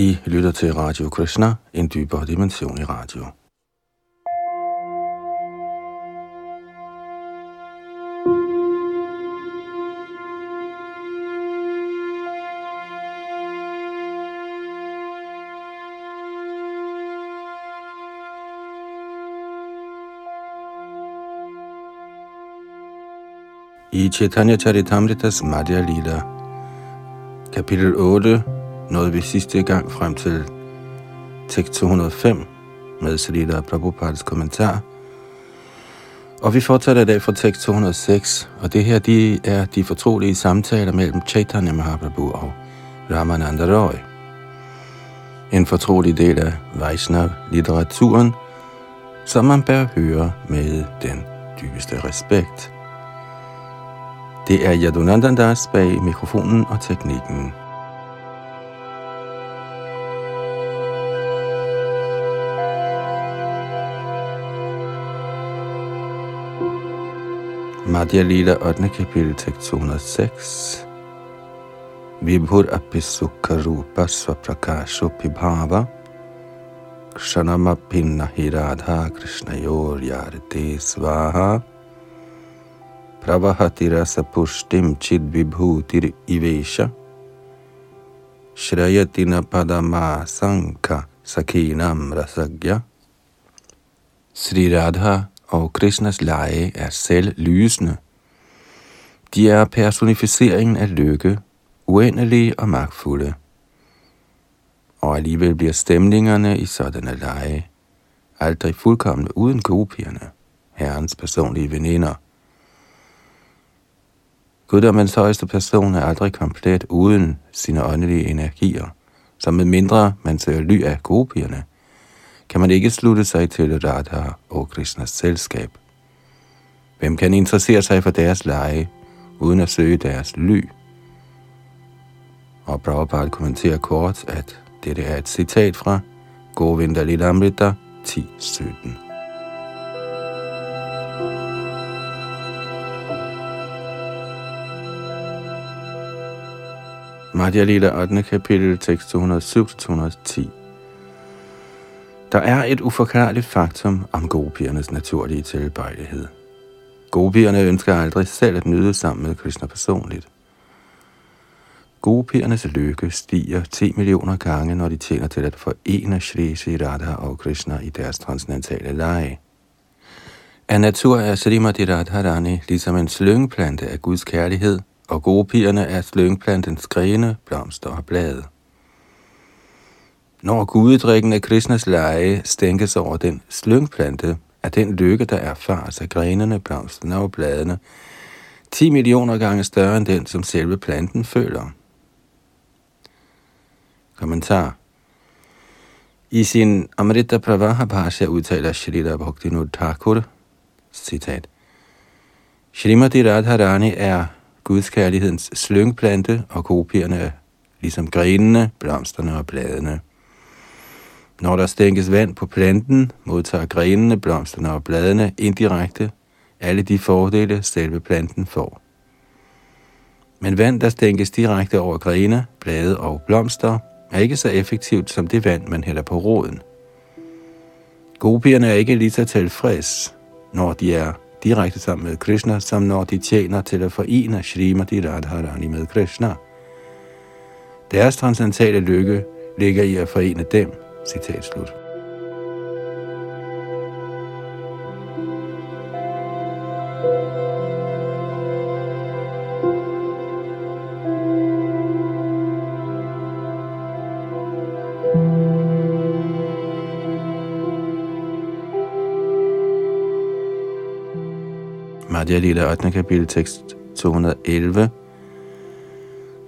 I lytter til Radio Krishna, en dybere dimension i radio. I Chaitanya Charitamritas Madhya Lila, kapitel 8, nåede vi sidste gang frem til tekst 205 med Srila Prabhupads kommentar. Og vi fortsætter i dag fra tekst 206, og det her de er de fortrolige samtaler mellem Chaitanya Mahaprabhu og Ramananda Roy. En fortrolig del af Vaishnav-litteraturen, som man bør høre med den dybeste respekt. Det er Yadunandandas bag mikrofonen og teknikken. Madhya Lila 8. Kapitel 206 Vibhur api sukharupa svaprakasho pibhava kshanamapi nahi radha krishnayor yarate svaha pravahati rasa pushtim chid vibhutir ivesha shrayati na padama sankha sakhinam rasagya Sri Radha og Krishnas lege er selv lysende. De er personificeringen af lykke, uendelige og magtfulde. Og alligevel bliver stemningerne i sådanne lege aldrig fuldkommende uden gopierne, herrens personlige veninder. Guddommens højeste person er aldrig komplet uden sine åndelige energier, så med mindre man søger ly af gopierne, kan man ikke slutte sig til Radha og Krishnas selskab. Hvem kan interessere sig for deres lege, uden at søge deres ly? Og Prabhupada kommenterer kort, at dette er et citat fra Govinda Lilamrita 10.17. Madhya Lila 8. kapitel, tekst 207-210. Der er et uforklarligt faktum om gopiernes naturlige tilbøjelighed. Gopierne ønsker aldrig selv at nyde sammen med Krishna personligt. Gopiernes lykke stiger 10 millioner gange, når de tjener til at forene Shri Shri Radha og Krishna i deres transcendentale lege. Af natur er Srimati Radharani ligesom en slyngplante af Guds kærlighed, og gopierne er slyngplantens grene, blomster og blade. Når gudedrikken af Krishnas leje stænkes over den slyngplante, er den lykke, der erfares af grenene, blomsterne og bladene, 10 millioner gange større end den, som selve planten føler. Kommentar I sin Amrita Pravaha Bhasha udtaler Shrita Bhaktivinoda Thakur, citat, Shrimati Radharani er Guds kærlighedens slyngplante, og kopierne er ligesom grenene, blomsterne og bladene. Når der stænkes vand på planten, modtager grenene, blomsterne og bladene indirekte alle de fordele, selve planten får. Men vand, der stænkes direkte over grene, blade og blomster, er ikke så effektivt som det vand, man hælder på roden. Gopierne er ikke lige så tilfreds, når de er direkte sammen med Krishna, som når de tjener til at forene Srimati Radharani med Krishna. Deres transcendentale lykke ligger i at forene dem, Citat slut. Madhya Lila 8. kapitel tekst 211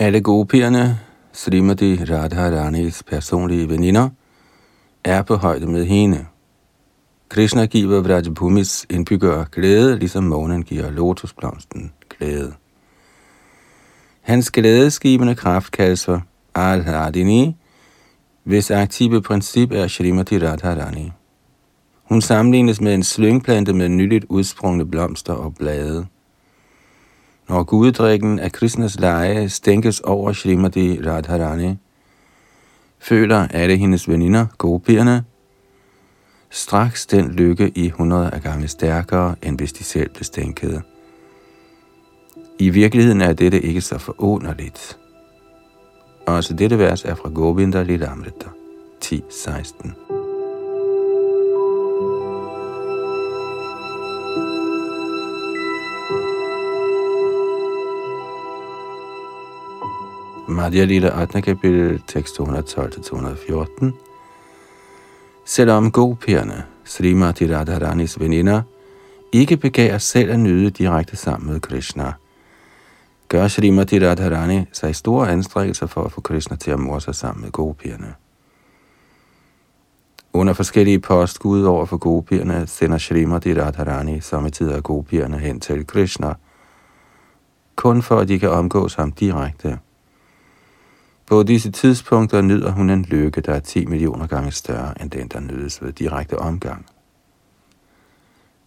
alle gopierne Srimati Radharanis personlige veninder, er på højde med hende. Krishna giver Vrajabhumis indbyggere glæde, ligesom månen giver lotusblomsten glæde. Hans glædeskibende kraft kaldes for Al-Radini, hvis aktive princip er Shrimati Radharani. Hun sammenlignes med en slyngplante med nyligt udsprungne blomster og blade. Når guddrikken af Krishnas leje stænkes over Shrimati Radharani, føler alle hendes veninder, gopierne, straks den lykke i 100 af gange stærkere, end hvis de selv blev stænkede. I virkeligheden er dette ikke så forunderligt. Også dette vers er fra Govinda Lilamrita 10.16. Madhya Lila 8. kapitel, tekst 212-214. Selvom gopierne, Srimati Radharanis veninder, ikke begærer selv at nyde direkte sammen med Krishna, gør Srimati Radharani sig store anstrengelser for at få Krishna til at morse sig sammen med gopierne. Under forskellige postskud over for gopierne sender Srimati Radharani samtidig gopierne hen til Krishna, kun for at de kan omgås ham direkte. På disse tidspunkter nyder hun en lykke, der er 10 millioner gange større end den, der nydes ved direkte omgang.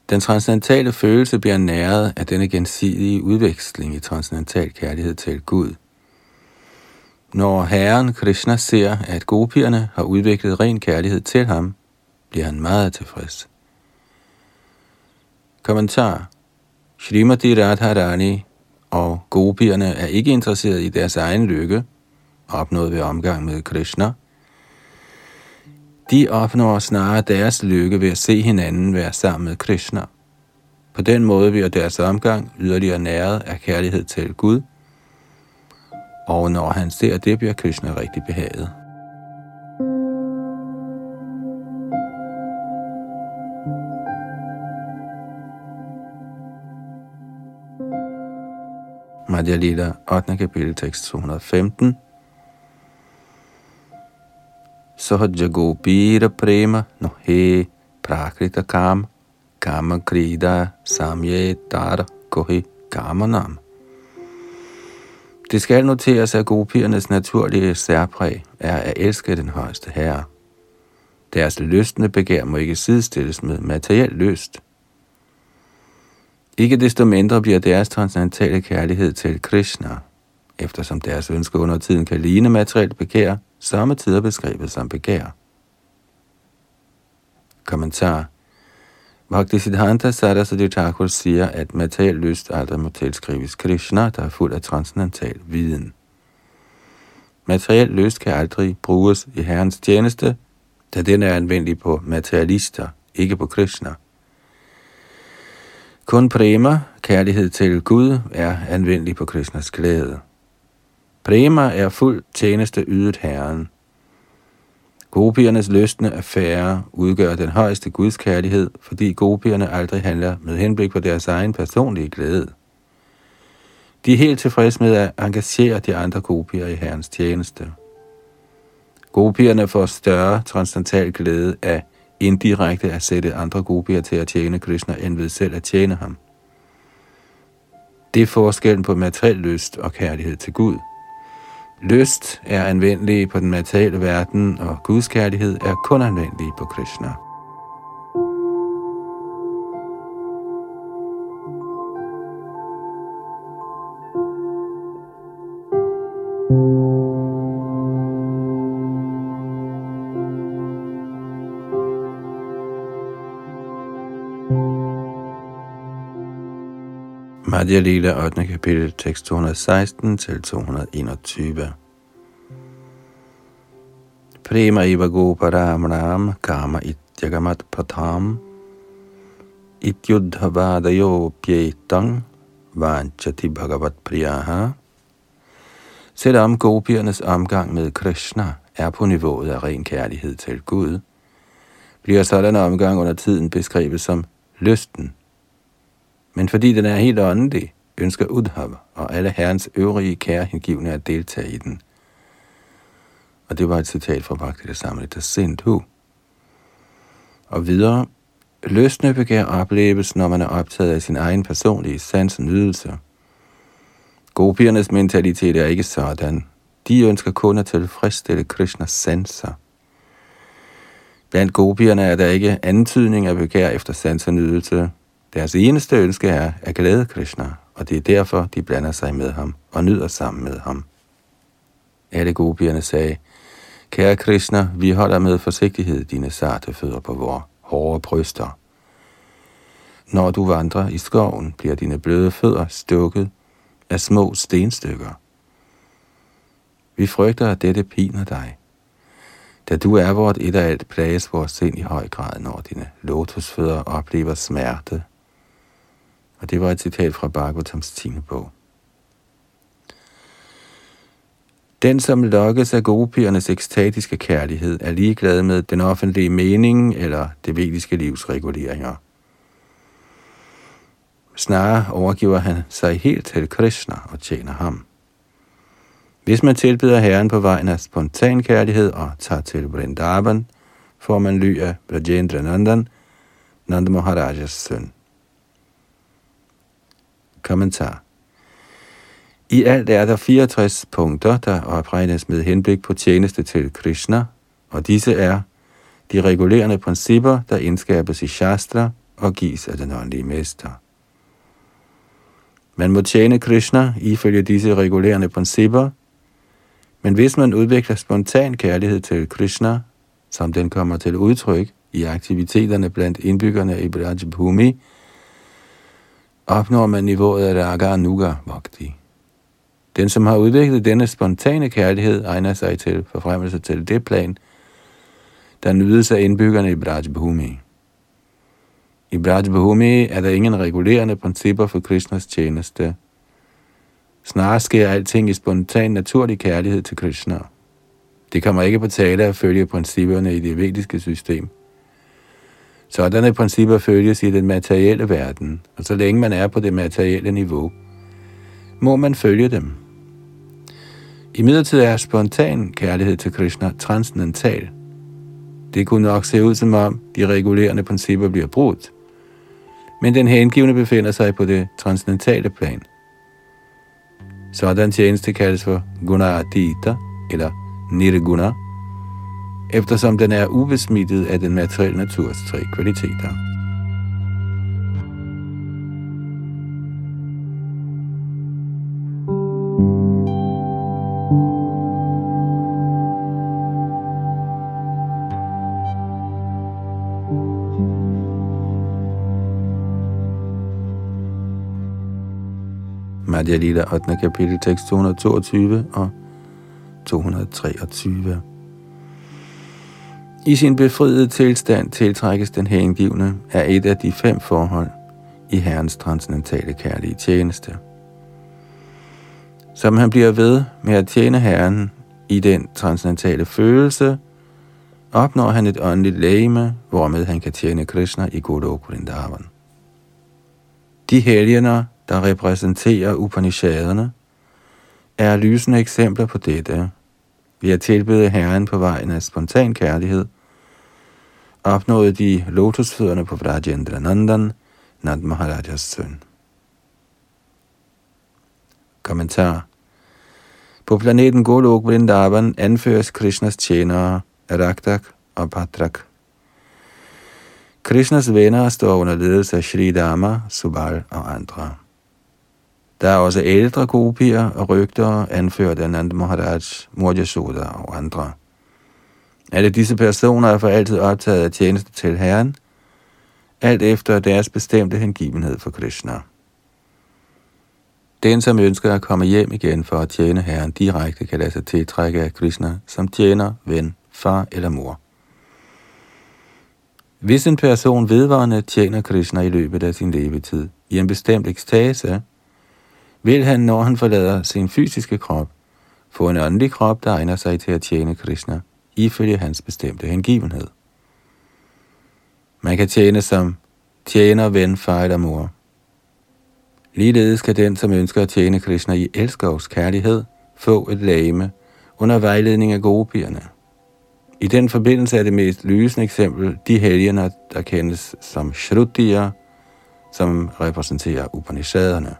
Den transcendentale følelse bliver næret af denne gensidige udveksling i transcendental kærlighed til Gud. Når Herren Krishna ser, at gopierne har udviklet ren kærlighed til ham, bliver han meget tilfreds. Kommentar Shrimati Radharani og gopierne er ikke interesseret i deres egen lykke, opnået ved omgang med Krishna. De opnår snarere deres lykke ved at se hinanden være sammen med Krishna. På den måde bliver deres omgang yderligere næret af kærlighed til Gud, og når han ser det, bliver Krishna rigtig behaget. Madhya Lila, 8. kapitel, tekst 215. Sahaja Gopira Prema no he Prakrita Kam Kama Krida Samye Dar Kohi Kamanam. Det skal noteres, at gopiernes naturlige særpræg er at elske den højeste herre. Deres lystende begær må ikke sidestilles med materiel lyst. Ikke desto mindre bliver deres transcendentale kærlighed til Krishna, eftersom deres ønske under tiden kan ligne materielt begær, samme tider beskrevet som begær. Kommentar Bhaktisiddhanta Saraswati Thakur siger, at materiel lyst aldrig må tilskrives Krishna, der er fuld af transcendental viden. Materiel lyst kan aldrig bruges i Herrens tjeneste, da den er anvendelig på materialister, ikke på Krishna. Kun prema, kærlighed til Gud, er anvendelig på Krishnas glæde. Prema er fuld tjeneste ydet Herren. Gopiernes løsne affære udgør den højeste Guds kærlighed, fordi gopierne aldrig handler med henblik på deres egen personlige glæde. De er helt tilfredse med at engagere de andre gopier i Herrens tjeneste. Gopierne får større transcendental glæde af indirekte at sætte andre gopier til at tjene Krishna, end ved selv at tjene ham. Det er forskellen på materiel lyst og kærlighed til Gud. Lyst er anvendelig på den materielle verden, og Guds kærlighed er kun anvendelig på Krishna. 3. lille 8. kapitel, tekst 216 til 221. Prema iva goparamram kama ityagamat patam ityudhavadayo pjetang vanchati bhagavat priyaha. Selvom gopiernes omgang med Krishna er på niveauet af ren kærlighed til Gud, bliver sådan en omgang under tiden beskrevet som lysten men fordi den er helt åndelig, ønsker Udhav og alle herrens øvrige kærehengivne at deltage i den. Og det var et citat fra Bhakti Samrita Sindhu. Og videre, løsne begær opleves, når man er optaget af sin egen personlige sans og nydelse. Gopiernes mentalitet er ikke sådan. De ønsker kun at tilfredsstille Krishnas sanser. Blandt gopierne er der ikke antydning af begær efter sans og nydelse. Deres eneste ønske er at glæde Krishna, og det er derfor, de blander sig med ham og nyder sammen med ham. Alle gopierne sagde, Kære Krishna, vi holder med forsigtighed dine sarte fødder på vores hårde bryster. Når du vandrer i skoven, bliver dine bløde fødder stukket af små stenstykker. Vi frygter, at dette piner dig. Da du er vort et af alt, plages vores sind i høj grad, når dine lotusfødder oplever smerte. Og det var et citat fra Bhagavatams 10. bog. Den, som lokkes af gopiernes ekstatiske kærlighed, er ligeglad med den offentlige mening eller det vediske livs reguleringer. Snarere overgiver han sig helt til Krishna og tjener ham. Hvis man tilbyder Herren på vejen af spontan kærlighed og tager til Vrindavan, får man ly af Brajendra Nandan, Nanda Maharajas søn. Kommentar I alt er der 64 punkter, der opregnes med henblik på tjeneste til Krishna, og disse er de regulerende principper, der indskabes i Shastra og gives af den åndelige mester. Man må tjene Krishna ifølge disse regulerende principper, men hvis man udvikler spontan kærlighed til Krishna, som den kommer til udtryk i aktiviteterne blandt indbyggerne i Brajabhumi, opnår man niveauet af Raga Nuga Bhakti. Den, som har udviklet denne spontane kærlighed, egner sig til forfremmelse til det plan, der nydes af indbyggerne i Brajbhumi. I Brajbhumi er der ingen regulerende principper for Krishnas tjeneste. Snarere sker alting i spontan naturlig kærlighed til Krishna. Det kommer ikke på tale at følge principperne i det vediske system. Sådanne principper følges i den materielle verden, og så længe man er på det materielle niveau, må man følge dem. I midlertid er spontan kærlighed til Krishna transcendental. Det kunne nok se ud som om de regulerende principper bliver brudt, men den hengivne befinder sig på det transcendentale plan. Sådan tjeneste kaldes for Adita, eller Nirguna, eftersom den er ubesmittet af den materielle naturs tre kvaliteter. Madhya Lila 8. kapitel, tekst 222 og 223. I sin befriede tilstand tiltrækkes den hengivne af et af de fem forhold i Herrens transcendentale kærlige tjeneste. Som han bliver ved med at tjene Herren i den transcendentale følelse, opnår han et åndeligt lægeme, hvormed han kan tjene Krishna i Golok Vrindavan. De helgener, der repræsenterer Upanishaderne, er lysende eksempler på dette. Vi at tilbede Herren på vejen af spontan kærlighed, opnåede de lotusfødderne på Vrajendra Nandan, Nand Maharajas søn. Kommentar På planeten Golok Vrindavan anføres Krishnas tjenere Raktak og Patrak. Krishnas venner står under ledelse af Sri Dama, Subal og andre. Der er også ældre kopier og rygter, anført af Nand Maharaj, Murjasoda og andre. Alle disse personer er for altid optaget af tjeneste til Herren, alt efter deres bestemte hengivenhed for Krishna. Den, som ønsker at komme hjem igen for at tjene Herren direkte, kan lade sig tiltrække af Krishna som tjener, ven, far eller mor. Hvis en person vedvarende tjener Krishna i løbet af sin levetid i en bestemt ekstase, vil han, når han forlader sin fysiske krop, få en åndelig krop, der egner sig til at tjene Krishna, ifølge hans bestemte hengivenhed. Man kan tjene som tjener, ven, far eller mor. Ligeledes kan den, som ønsker at tjene Krishna i elskovs kærlighed, få et lame, under vejledning af gopierne. I den forbindelse er det mest lysende eksempel de helgener, der kendes som Shrutier, som repræsenterer Upanishaderne.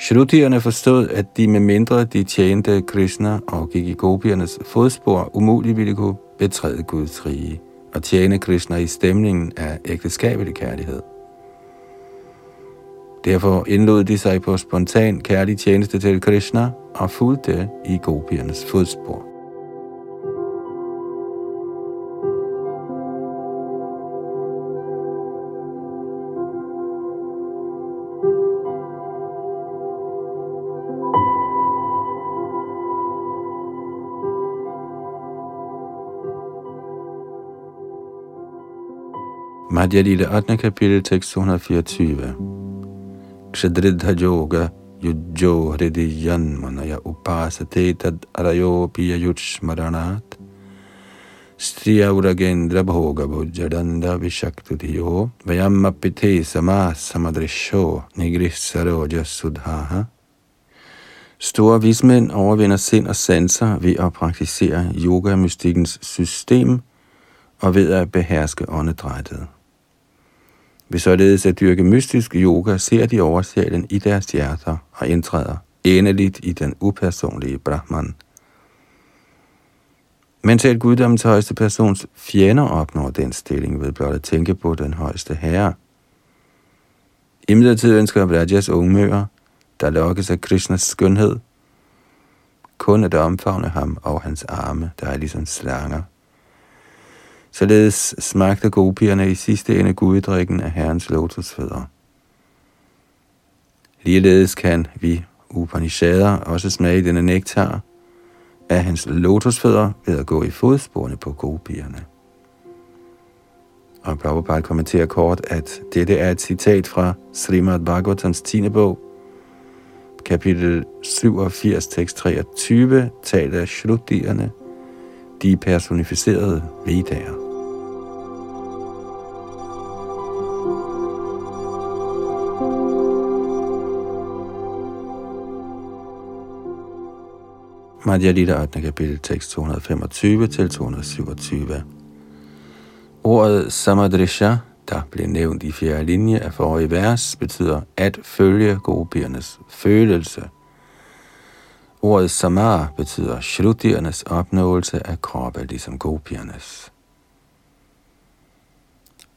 Shrutierne forstod, at de med mindre de tjente Krishna og gik i gopiernes fodspor, umuligt ville kunne betræde Guds rige og tjene Krishna i stemningen af ægteskabelig kærlighed. Derfor indlod de sig på spontan kærlig tjeneste til Krishna og fulgte i gopiernes fodspor. Madhya Lila 8. kapitel, tekst 224. Kshadridha yoga yujjo Hridi manaya upasate tad arayo piya yuchmaranat striya uragendra bhoga bhujadanda vishaktutiyo Vayamma Pite sama samadrisho nigrisaroja sudhaha Store vismænd overvinder sind og sanser ved at praktisere yoga-mystikkens system og ved at beherske åndedrættet. Ved således at dyrke mystisk yoga, ser de oversjælen i deres hjerter og indtræder endeligt i den upersonlige Brahman. Men selv guddommens højeste persons fjender opnår den stilling ved blot at tænke på den højeste herre. I midlertid ønsker Vrajas ungmøer, der lokkes af Krishnas skønhed, kun at omfavne ham og hans arme, der er ligesom slanger. Således smagte gopierne i sidste ende guddrikken af herrens lotusfødder. Ligeledes kan vi Upanishader også smage denne nektar af hans lotusfødder ved at gå i fodsporene på gopierne. Og Prabhupada kommenterer kort, at dette er et citat fra Srimad Bhagavatams 10. bog, kapitel 87, tekst 23, taler af Shrutierne, de personificerede vedager. Madhya Lita 8. kapitel, tekst 225 til 227. Ordet Samadrisha, der blev nævnt i fjerde linje af forrige vers, betyder at følge gopiernes følelse. Ordet samar betyder shrutiernes opnåelse af kroppe, ligesom gopiernes.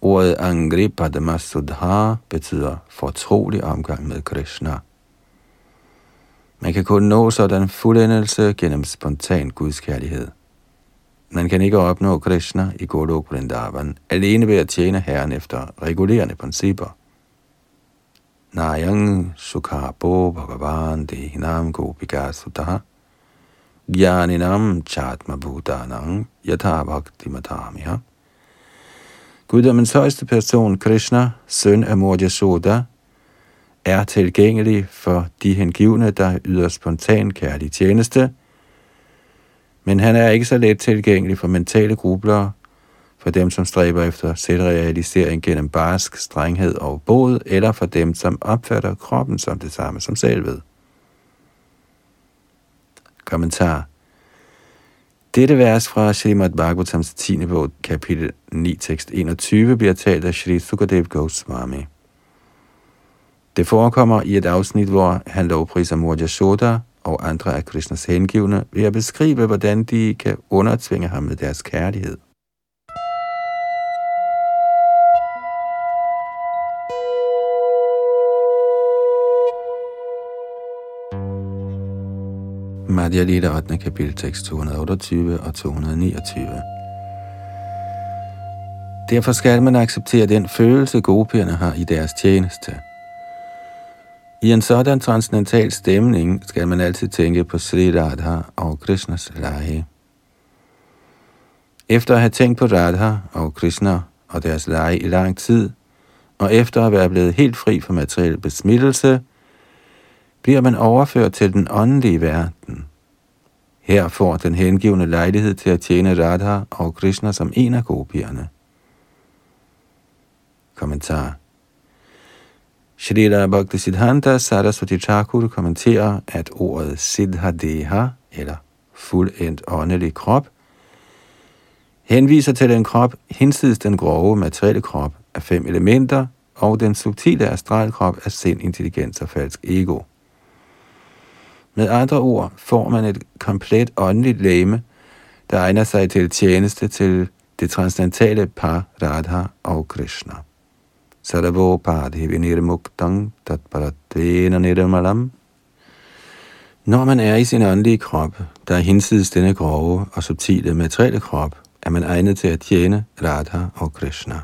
Ordet Angripadmasudha betyder fortrolig omgang med Krishna. Man kan kun nå sådan fuldendelse gennem spontan gudskærlighed. Man kan ikke opnå Krishna i Golok Vrindavan alene ved at tjene Herren efter regulerende principper. Nayang Sukharpo Bhagavan Dehinam Gopika Sudha Gyaninam Chatma Bhutanang Yatha Bhakti Matamiha Guddommens højeste person, Krishna, søn af Mor Yashoda, er tilgængelig for de hengivne, der yder spontan kærlig tjeneste, men han er ikke så let tilgængelig for mentale grublere, for dem, som stræber efter selvrealisering gennem barsk, strenghed og bod, eller for dem, som opfatter kroppen som det samme som selvet. Kommentar dette vers fra Srimad Bhagavatams 10. bog, kapitel 9, tekst 21, bliver talt af Sri Sukadev Goswami. Det forekommer i et afsnit, hvor han lovpriser Murja Yashoda og andre af Krishnas hengivne ved at beskrive, hvordan de kan undertvinge ham med deres kærlighed. Madhya Lita 8. kapitel tekst 228 og 229. Derfor skal man acceptere den følelse, gopierne har i deres tjeneste – i en sådan transcendental stemning skal man altid tænke på Sri Radha og Krishnas lege. Efter at have tænkt på Radha og Krishna og deres lege i lang tid, og efter at være blevet helt fri for materiel besmittelse, bliver man overført til den åndelige verden. Her får den hengivende lejlighed til at tjene Radha og Krishna som en af gopierne. Kommentar Shrila Bhaktisiddhanta Saraswati Thakur kommenterer, at ordet Siddhadeha, eller fuldendt åndelig krop, henviser til den krop hinsides den grove materielle krop af fem elementer og den subtile astralkrop af sind, intelligens og falsk ego. Med andre ord får man et komplet åndeligt læme, der egner sig til tjeneste til det transcendentale par Radha og Krishna. Saravo padhi nirmuktang tatparatena nirmalam. Når man er i sin åndelige krop, der er hinsides denne grove og subtile materielle krop, er man egnet til at tjene Radha og Krishna.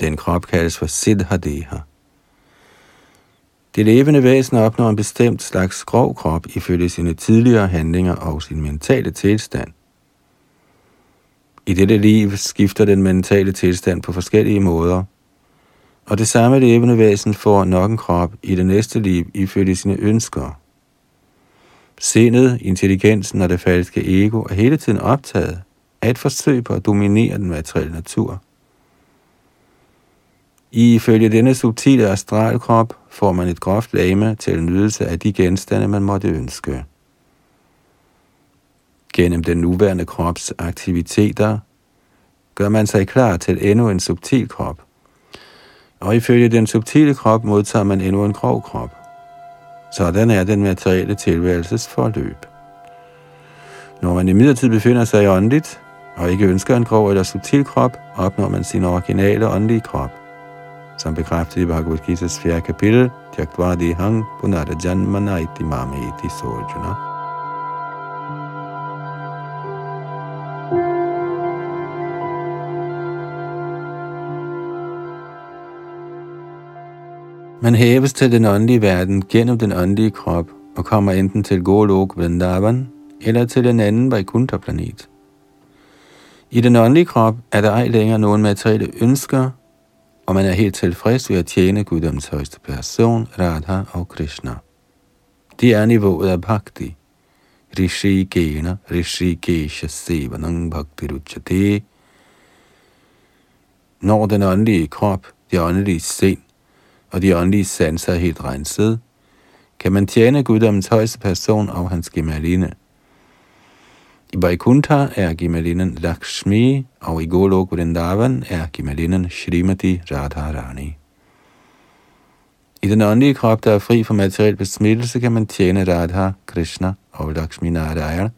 Den krop kaldes for Siddhadeha. Det levende væsen opnår en bestemt slags grov krop ifølge sine tidligere handlinger og sin mentale tilstand. I dette liv skifter den mentale tilstand på forskellige måder, og det samme levende væsen får nok en krop i det næste liv ifølge sine ønsker. Sindet, intelligensen og det falske ego er hele tiden optaget af et forsøg på at dominere den materielle natur. Ifølge denne subtile astralkrop får man et groft lame til nydelse af de genstande, man måtte ønske. Gennem den nuværende krops aktiviteter gør man sig klar til endnu en subtil krop. Og ifølge den subtile krop modtager man endnu en grov krop. Sådan er den materielle tilværelses forløb. Når man i befinder sig i åndeligt, og ikke ønsker en grov eller subtil krop, opnår man sin originale åndelige krop. Som bekræftet i Bhagavad Gita's 4. kapitel, Tyaktva hang Punarajan Manaiti mame iti sojuna. Man hæves til den åndelige verden gennem den åndelige krop og kommer enten til Golok Vrindavan eller til en anden Vaikuntha-planet. I den åndelige krop er der ej længere nogen materielle ønsker, og man er helt tilfreds ved at tjene Guddoms højeste person, Radha og Krishna. Det er niveauet af bhakti. Rishi Gena, Rishi Gesha Sevanang Bhakti Ruchate. Når den åndelige krop, det åndelige sind, og de åndelige sanser er helt renset, kan man tjene guddommens højeste person og hans gemaline. I Vaikuntha er gemalinen Lakshmi, og i Golok Vrindavan er gemalinen Shrimati Radharani. I den åndelige krop, der er fri for materiel besmittelse, kan man tjene Radha, Krishna og Lakshmi Narayan.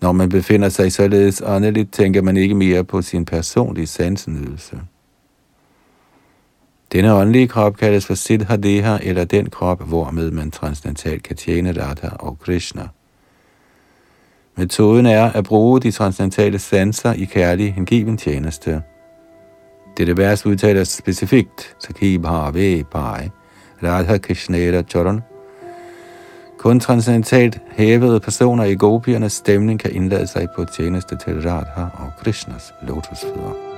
Når man befinder sig således åndeligt, tænker man ikke mere på sin personlige sansenydelse. Denne åndelige krop kaldes for Siddhadeha, eller den krop, hvormed man transcendentalt kan tjene Radha og Krishna. Metoden er at bruge de transcendentale sanser i kærlig hengiven tjeneste. Dette vers udtaler specifikt, Sakhi Bhave Bhai, Radha Krishnera Charan. Kun transcendentalt hævede personer i gopiernes stemning kan indlade sig på tjeneste til Radha og Krishnas lotusfødder.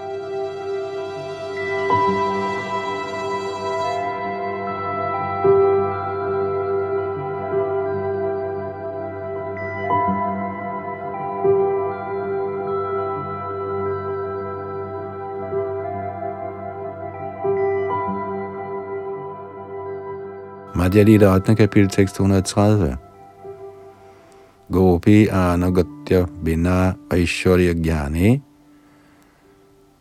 Madhya Lila 8. kapitel tekst 130. Gopi anagatya bina aishwarya gyani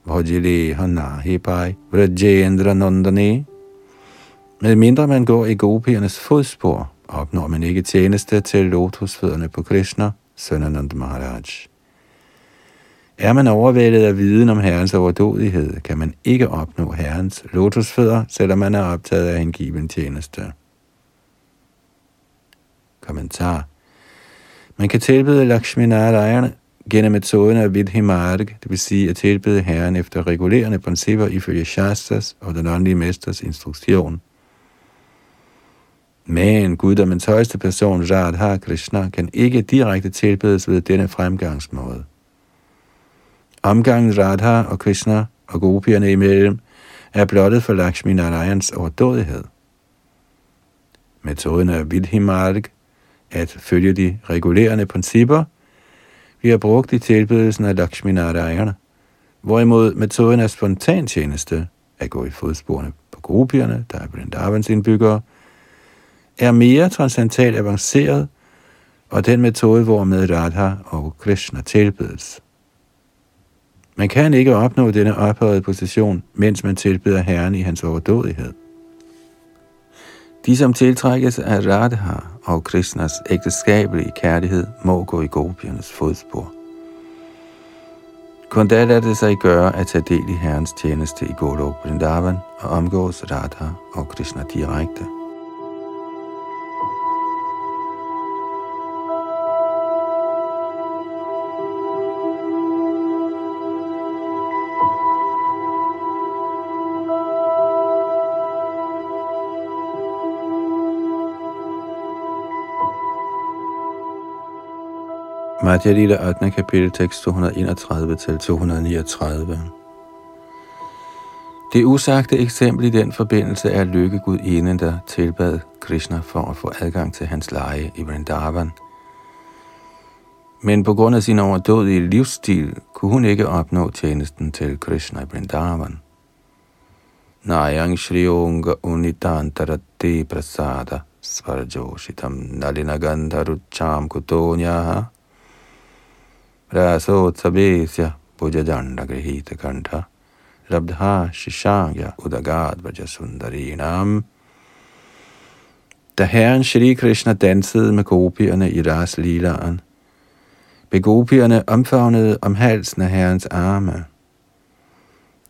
bhajili hanahi pai vrajendra nandani. Med mindre man går i gopiernes fodspor, opnår man ikke tjeneste til lotusfødderne på Krishna, Sønanand Maharaj. Er man overvældet af viden om Herrens overdådighed, kan man ikke opnå Herrens lotusfødder, selvom man er optaget af en given tjeneste. Kommentar. Man kan tilbede Lakshmi Narayana gennem metoden af Vidhi Marg, det vil sige at tilbede Herren efter regulerende principper ifølge Shastras og den åndelige mesters instruktion. Men guddommens højeste person, Radha Krishna, kan ikke direkte tilbedes ved denne fremgangsmåde. Omgangen Radha og Krishna og gopierne imellem er blottet for Lakshmi Narayans overdådighed. Metoden af Vidhimarg at følge de regulerende principper, vi har brugt i tilbedelsen af Lakshmi Narayana, hvorimod metoden af spontan tjeneste, at gå i fodsporene på grupierne, der er Vrindavans indbyggere, er mere transcendentalt avanceret og den metode, hvormed Radha og Krishna tilbedes. Man kan ikke opnå denne ophøjede position, mens man tilbeder Herren i hans overdådighed. De, som tiltrækkes af Radha og Krishnas ægteskabelige kærlighed, må gå i gopiernes fodspor. Kun da lader det sig gøre at tage del i Herrens tjeneste i Golok Vrindavan og omgås Radha og Krishna direkte. Madhya Lila 8. kapitel, tekst 231-239. Det usagte eksempel i den forbindelse er lykkegud der tilbad Krishna for at få adgang til hans leje i Vrindavan. Men på grund af sin overdådige livsstil kunne hun ikke opnå tjenesten til Krishna i Vrindavan. Nayang Shri Onga Unitantarati Prasada Svarjoshitam Nalinagandharucham Kutonyaha Rasotsavisya Bujajanda Grihita Kanta Rabdha Shishagya Udagad Vajasundarinam Da herren Shri Krishna dansede med gopierne i Ras Lilaen, blev gopierne omfavnet om halsen af herrens arme.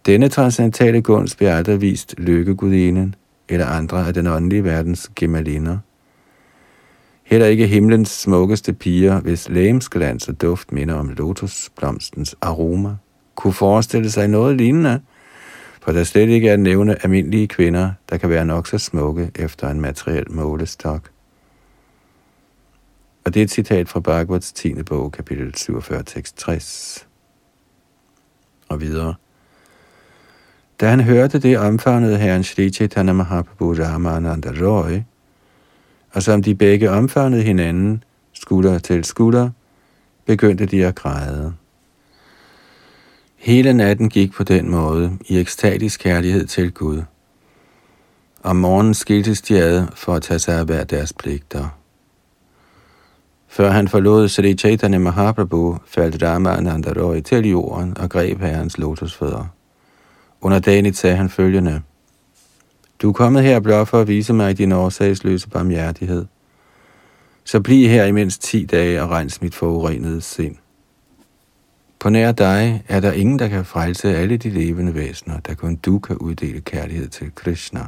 Denne transcendentale gunst blev aldrig vist lykkegudinen eller andre af den åndelige verdens gemaliner – Heller ikke himlens smukkeste piger, hvis lægemsglans og duft minder om lotusblomstens aroma, kunne forestille sig noget lignende, for der slet ikke er nævne almindelige kvinder, der kan være nok så smukke efter en materiel målestok. Og det er et citat fra Bhagavats 10. bog, kapitel 47, tekst 60. Og videre. Da han hørte det, omfavnede herren Shri Chaitanya Mahaprabhu Ramananda Roy, og som de begge omfavnede hinanden, skulder til skulder, begyndte de at græde. Hele natten gik på den måde i ekstatisk kærlighed til Gud. Om morgenen skiltes de ad for at tage sig af hver deres pligter. Før han forlod Sri Chaitanya Mahaprabhu, faldt Ramananda Roy til jorden og greb herrens lotusfødder. Under dagen sagde han følgende – du er kommet her blot for at vise mig din årsagsløse barmhjertighed. Så bliv her i mindst ti dage og rens mit forurenede sind. På nær dig er der ingen, der kan frelse alle de levende væsener, der kun du kan uddele kærlighed til Krishna.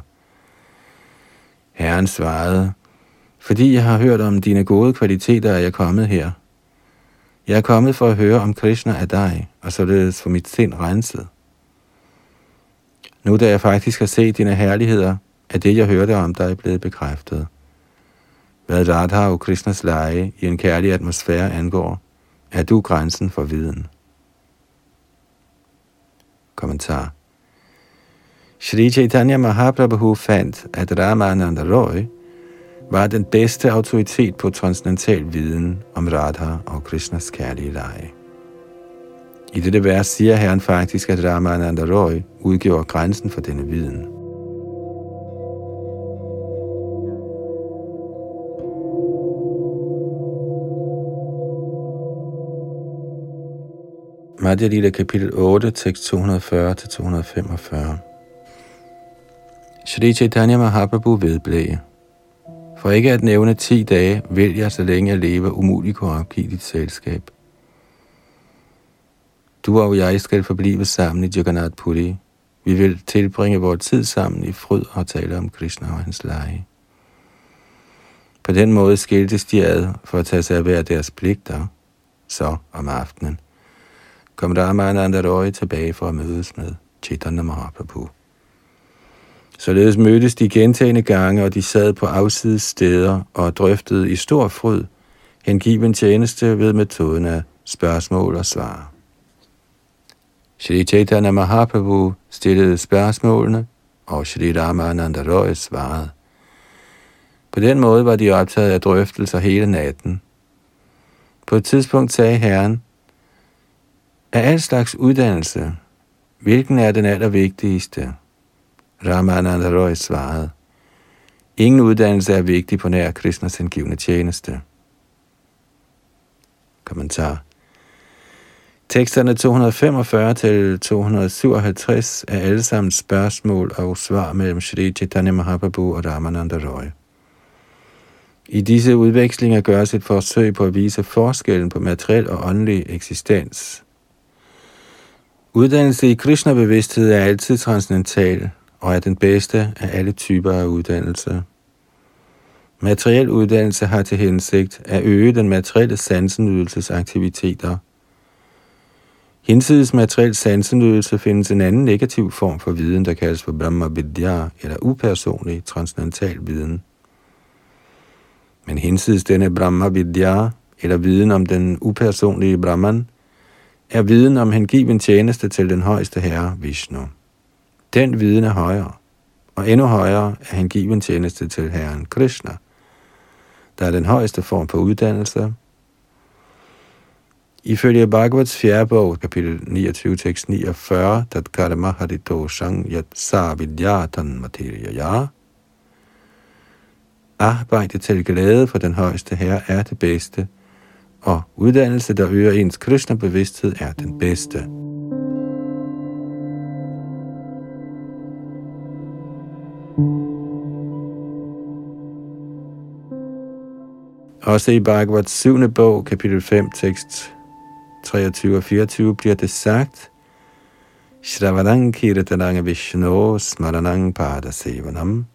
Herren svarede, fordi jeg har hørt om dine gode kvaliteter, er jeg kommet her. Jeg er kommet for at høre om Krishna af dig, og således få mit sind renset. Nu da jeg faktisk har set dine herligheder, er det, jeg hørte om dig, blevet bekræftet. Hvad Radha og Krishnas lege i en kærlig atmosfære angår, er du grænsen for viden. Kommentar Sri Chaitanya Mahaprabhu fandt, at Ramananda Roy var den bedste autoritet på transcendental viden om Radha og Krishnas kærlige lege. I dette vers siger Herren faktisk, at Ramananda Roy udgjorde grænsen for denne viden. Madhya Lila kapitel 8, tekst 240-245. Shri Chaitanya Mahaprabhu vedblæge. For ikke at nævne 10 dage, vil jeg, så længe jeg lever, umuligt kunne opgive dit selskab. Du og jeg skal forblive sammen i Jagannath Puri. Vi vil tilbringe vores tid sammen i fryd og tale om Krishna og hans lege. På den måde skiltes de ad for at tage sig af hver deres pligter. Så om aftenen kom Ramananda Roy tilbage for at mødes med Chaitanya Mahaprabhu. Således mødtes de gentagende gange, og de sad på afsides steder og drøftede i stor fryd hengiven tjeneste ved metoden af spørgsmål og svar. Shri Chaitanya Mahaprabhu stillede spørgsmålene, og Shri Ramananda Roy svarede. På den måde var de optaget af drøftelser hele natten. På et tidspunkt sagde Herren, af al slags uddannelse, hvilken er den allervigtigste? Ramananda Roy svarede, ingen uddannelse er vigtig på nær Krishnas hengivne tjeneste. Kommentar. Teksterne 245 til 257 er alle sammen spørgsmål og svar mellem Sri Chaitanya Mahaprabhu og Ramananda Roy. I disse udvekslinger gøres et forsøg på at vise forskellen på materiel og åndelig eksistens. Uddannelse i Krishna-bevidsthed er altid transcendental og er den bedste af alle typer af uddannelse. Materiel uddannelse har til hensigt at øge den materielle sansenydelsesaktiviteter. Hinsides materiel sansenydelse findes en anden negativ form for viden, der kaldes for Brahma Vidya, eller upersonlig transcendental viden. Men hinsides denne Brahma Vidya, eller viden om den upersonlige Brahman, er viden om hengiven tjeneste til den højeste herre, Vishnu. Den viden er højere, og endnu højere er hengiven tjeneste til herren Krishna, der er den højeste form for uddannelse. Ifølge Bhagavats fjerde bog, kapitel 29, tekst 49, Tatkara Harito sang Yat Sa Vidyatan Materia Ya, Arbejde til glæde for den højeste herre er det bedste, og uddannelse, der øger ens Krishna-bevidsthed, er den bedste. Også i Bhagavats 7. bog, kapitel 5, tekst 23 og 24, bliver det sagt, Shravanang kirtanang vishnu smaranang pada sevanam.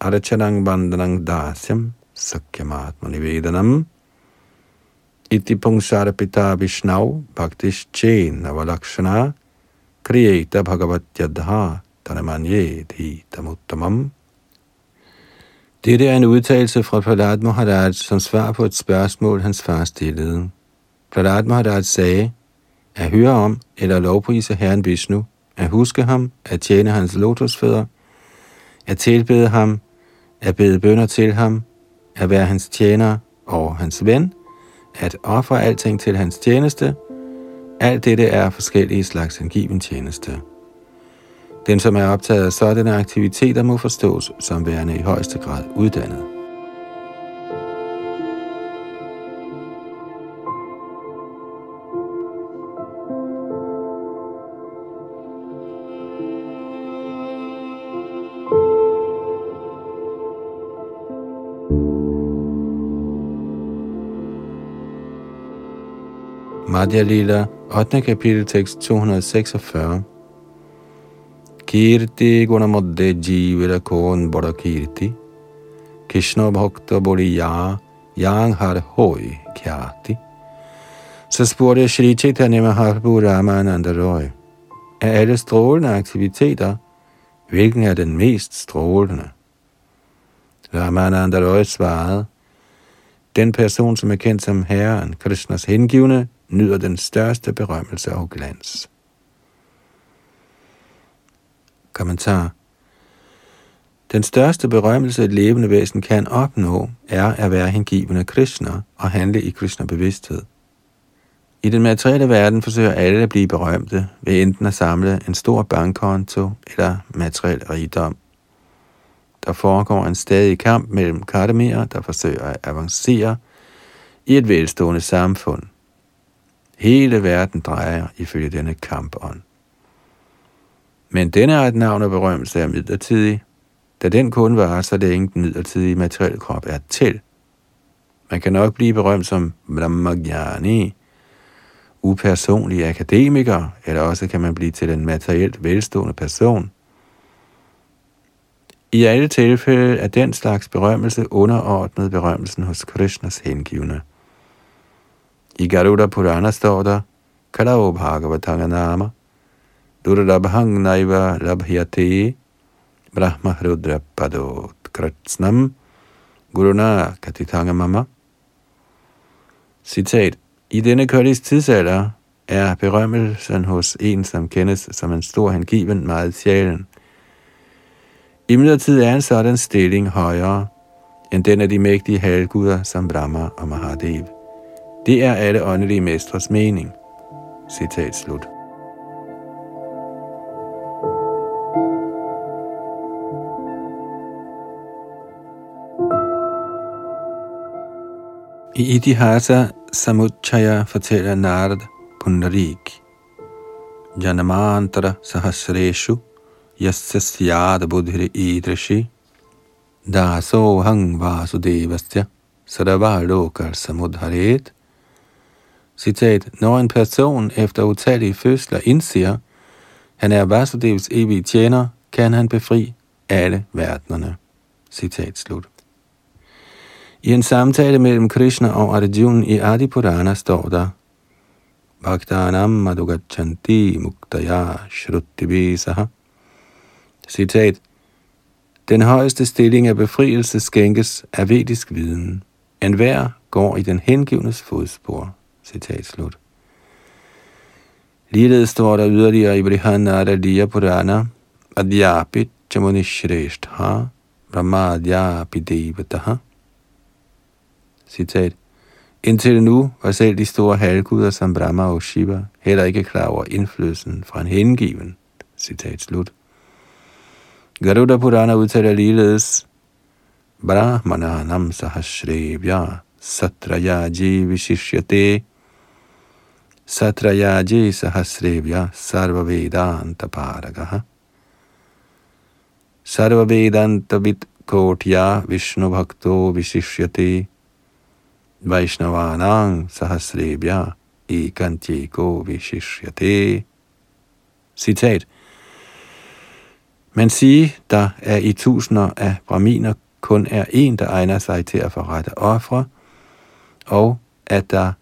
Arachanang bandanang dasyam sakyamatma nivedanam iti pungsara pita vishnau bhaktish chen avalakshana kriyeta bhagavatyadha tanamanye dhitamuttamam dette er en udtalelse fra Prahlad Maharaj som svar på et spørgsmål, hans far stillede. Prahlad Maharaj sagde, at høre om eller lovprise Herren Vishnu, at huske ham, at tjene hans lotusfødder, at tilbede ham, at bede bønder til ham, at være hans tjener og hans ven, at ofre alting til hans tjeneste, alt dette er forskellige slags hengiven tjeneste. Den, som er optaget af sådanne aktiviteter, må forstås som værende i højeste grad uddannet. Madhya Lila, 8. kapitel, tekst 246. Kirti gunamodde jivila kon bada kirti. Krishna bhakta boliya yang har hoi kyati. Så spurgte Shri Chaitanya Mahaprabhu Ramananda Roy, af alle strålende aktiviteter, hvilken er den mest strålende? Ramananda Roy svarede, den person, som er kendt som Herren, Krishnas hengivne, nyder den største berømmelse og glans. Kommentar. Den største berømmelse et levende væsen kan opnå, er at være hengivende Krishna og handle i Krishna-bevidsthed. I den materielle verden forsøger alle at blive berømte ved enten at samle en stor bankkonto eller materiel rigdom. Der foregår en stadig kamp mellem akademier, der forsøger at avancere i et velstående samfund. Hele verden drejer ifølge denne kampånd. Men denne art navn og berømmelse er midlertidig, da den kun varer, så længe den midlertidige materielle krop er til. Man kan nok blive berømt som Brahmagyani, upersonlig akademiker, eller også kan man blive til en materielt velstående person. I alle tilfælde er den slags berømmelse underordnet berømmelsen hos Krishnas hengivne. I Garuda Purana står der, Kalao Bhagavatanga Nama, Durlabhang Naiva Labhyate Brahma Rudra Padot Kratsnam Guruna Katitanga Mama. Citat. I denne kørdis tidsalder er berømmelsen hos en, som kendes som en stor hengiven, meget sjælen. I midlertid er en sådan stilling højere end den af de mægtige halvguder som Brahma og Mahadev. Det er alle åndelige mestres mening. Citat slut. I Itihasa Samuchaya fortæller Narad Pundarik. Janamantara Sahasreshu Yasyasyad Buddhiri Idrishi Daso Hang Vasudevastya Sarvalokar Samudharet Citat, når en person efter utallige fødsler indser, han er Vasudevs evige tjener, kan han befri alle verdenerne. Citat slut. I en samtale mellem Krishna og Arjuna i Adi Purana står der, Bhaktanam madhugachanti muktaya shruttibisaha. Citat. Den højeste stilling af befrielse skænkes af vedisk viden. En hver går i den hengivnes fodspor. Citat slut. Ligeledes står der yderligere i Brihanada Liya Purana, Chamuni Chamunishrestha Brahmadhyapi Devataha. Citat. Indtil nu var selv de store halvguder som Brahma og Shiva heller ikke klar over indflydelsen fra en hengiven. Citat slut. Garuda Purana udtaler ligeledes, Brahmana nam satraya jivishishyate satrayaji sahasrevya sarva vedanta paragaha sarva vedanta Vit kotya vishnu bhakto vishishyate Vaishnavanang sahasrebhya ekantyeko vishishyate. Citat. Man siger, der er i tusinder af braminer kun er en, der egner sig til at forrette ofre, og at der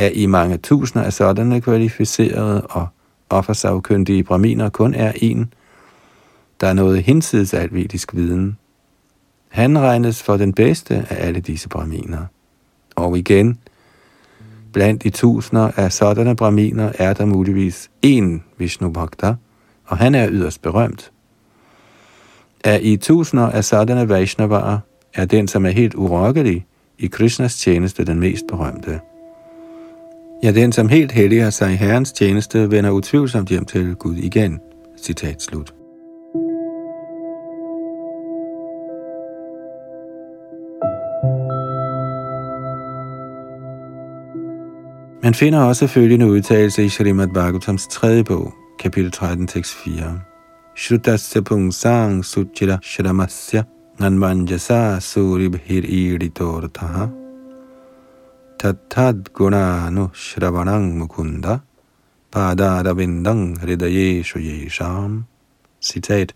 er i mange tusinder af sådanne kvalificerede og offersavkyndige braminer kun er en, der er noget hinsides alvedisk viden. Han regnes for den bedste af alle disse braminer. Og igen, blandt de tusinder af sådanne braminer er der muligvis én Vishnu Bhakta, og han er yderst berømt. Af i tusinder af sådanne Vaishnavaer er den, som er helt urokkelig i Krishnas tjeneste, den mest berømte. Ja, den, som helt helliger sig i Herrens tjeneste, vender utvivlsomt hjem til Gud igen. Citat slut. Man finder også følgende udtalelse i Srimad Bhagavatams tredje bog, kapitel 13, tekst 4. Shrutasya pungsang suchira shramasya nanmanjasa suribhir iritortaha tattad gunanu shravanang mukunda padadavindang hridayeshu yesham. Citat.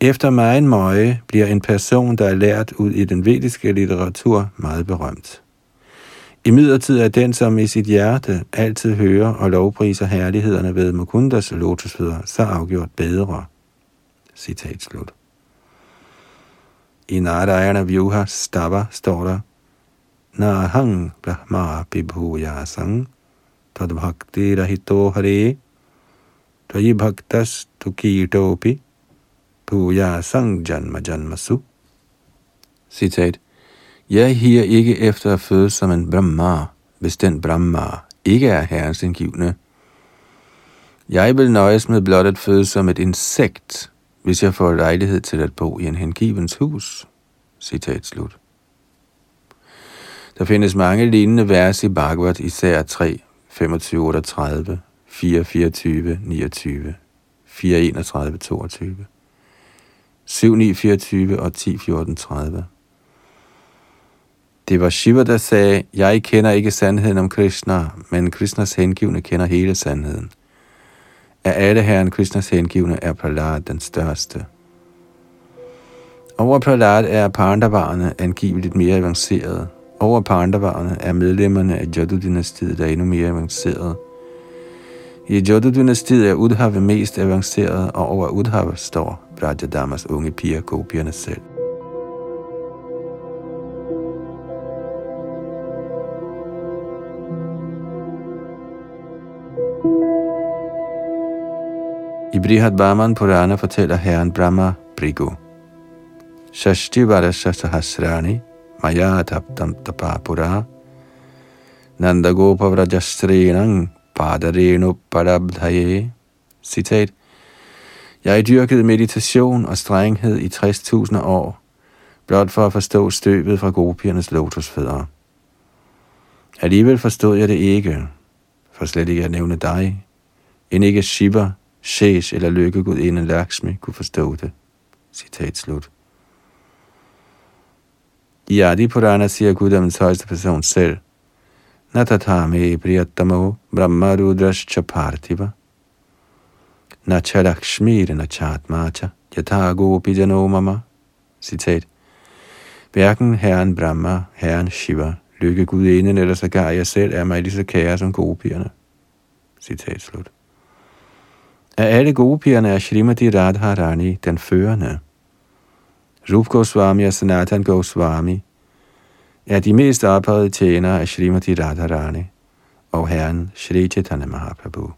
Efter meget møje bliver en person, der er lært ud i den vediske litteratur, meget berømt. I midlertid er den, som i sit hjerte altid hører og lovpriser herlighederne ved Mukundas lotusfødder, så afgjort bedre. Citat slut. I Narayana Vyuha Stava står der, Nahang Brahma tad bhakti Rahito Hare Tvayi Bhaktas Tukitopi Puyasang Janma Janmasu. Citat. Jeg higer ikke efter at fødes som en Brahma, hvis den Brahma ikke er herrens indgivende. Jeg vil nøjes med blot at fødes som et insekt, hvis jeg får lejlighed til at bo i en hengivens hus. Citat slut. Der findes mange lignende vers i Bhagavad, især 3, 25, 38, 4, 24, 29, 4, 31, 22, 7, 9, 24 og 10, 14, 30. Det var Shiva, der sagde, jeg kender ikke sandheden om Krishna, men Krishnas hengivne kender hele sandheden. Af alle herren Krishnas hengivne er Prahlad den største. Over Prahlad er Pandavarerne angiveligt mere avanceret. Over Pandavarerne er medlemmerne af Jadu-dynastiet, der er endnu mere avanceret. I Jadu-dynastiet er Udhava mest avanceret, og over Udhava står Brajadamas unge piger, gopierne selv. I Brihad Bhaman Purana fortæller herren Brahma Brigu. Shashti Varasha Sahasrani Maya Taptam Tapapura Nanda Gopa Vrajastrinang Padarenu Parabdhaye Citat Jeg dyrkede meditation og strenghed i 60.000 år, blot for at forstå støvet fra gopiernes lotusfødder. Alligevel forstod jeg det ikke, for slet ikke at nævne dig, end ikke Shiva, Shesh eller lykkegud inden Lakshmi kunne forstå det. Citat slut. Yadi Adi Purana siger guddommens højeste person selv, Natatame Priyatamo Brahma Rudrash Chapartiva Nachalakshmir Nachatmacha Yatha Pijano Mama Citat Hverken Herren Brahma, Herren Shiva, lykkegudinen eller sågar jeg selv er mig lige så kære som gopierne. Citat slut. Af alle gopierne er Shrimati Radharani den førende. Rup Goswami og Sanatan Goswami er de mest ophøjede tjenere af Srimati Radharani og herren Shri Chaitanya Mahaprabhu.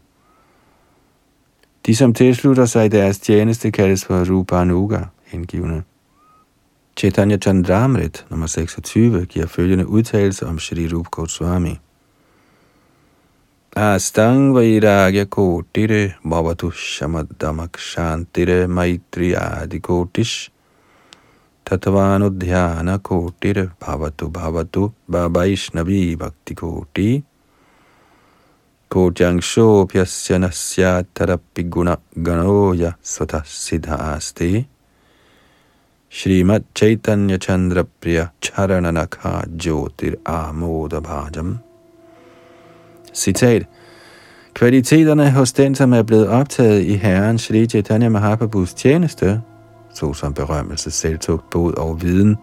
De, som tilslutter sig deres tjeneste, kaldes for Rupa hengivne. Chaitanya Chandramrit, nummer 26, giver følgende udtalelse om Shri Rup Goswami. Astang vairagya kotire bhavatu shamadamak shantire maitri adi kotish tatvanudhyana kotire bhavatu bhavatu babaishnavi bhakti koti kotyangshopyasya nasya tarapi guna ganoya sata siddha asti Shrimat Chaitanya Chandra Priya Charananakha Jyotir Amoda Bhajam. Citat. Kvaliteterne hos den, som er blevet optaget i Herren Shri Chaitanya Mahaprabhus tjeneste, såsom berømmelse, selvtugt, bod og viden,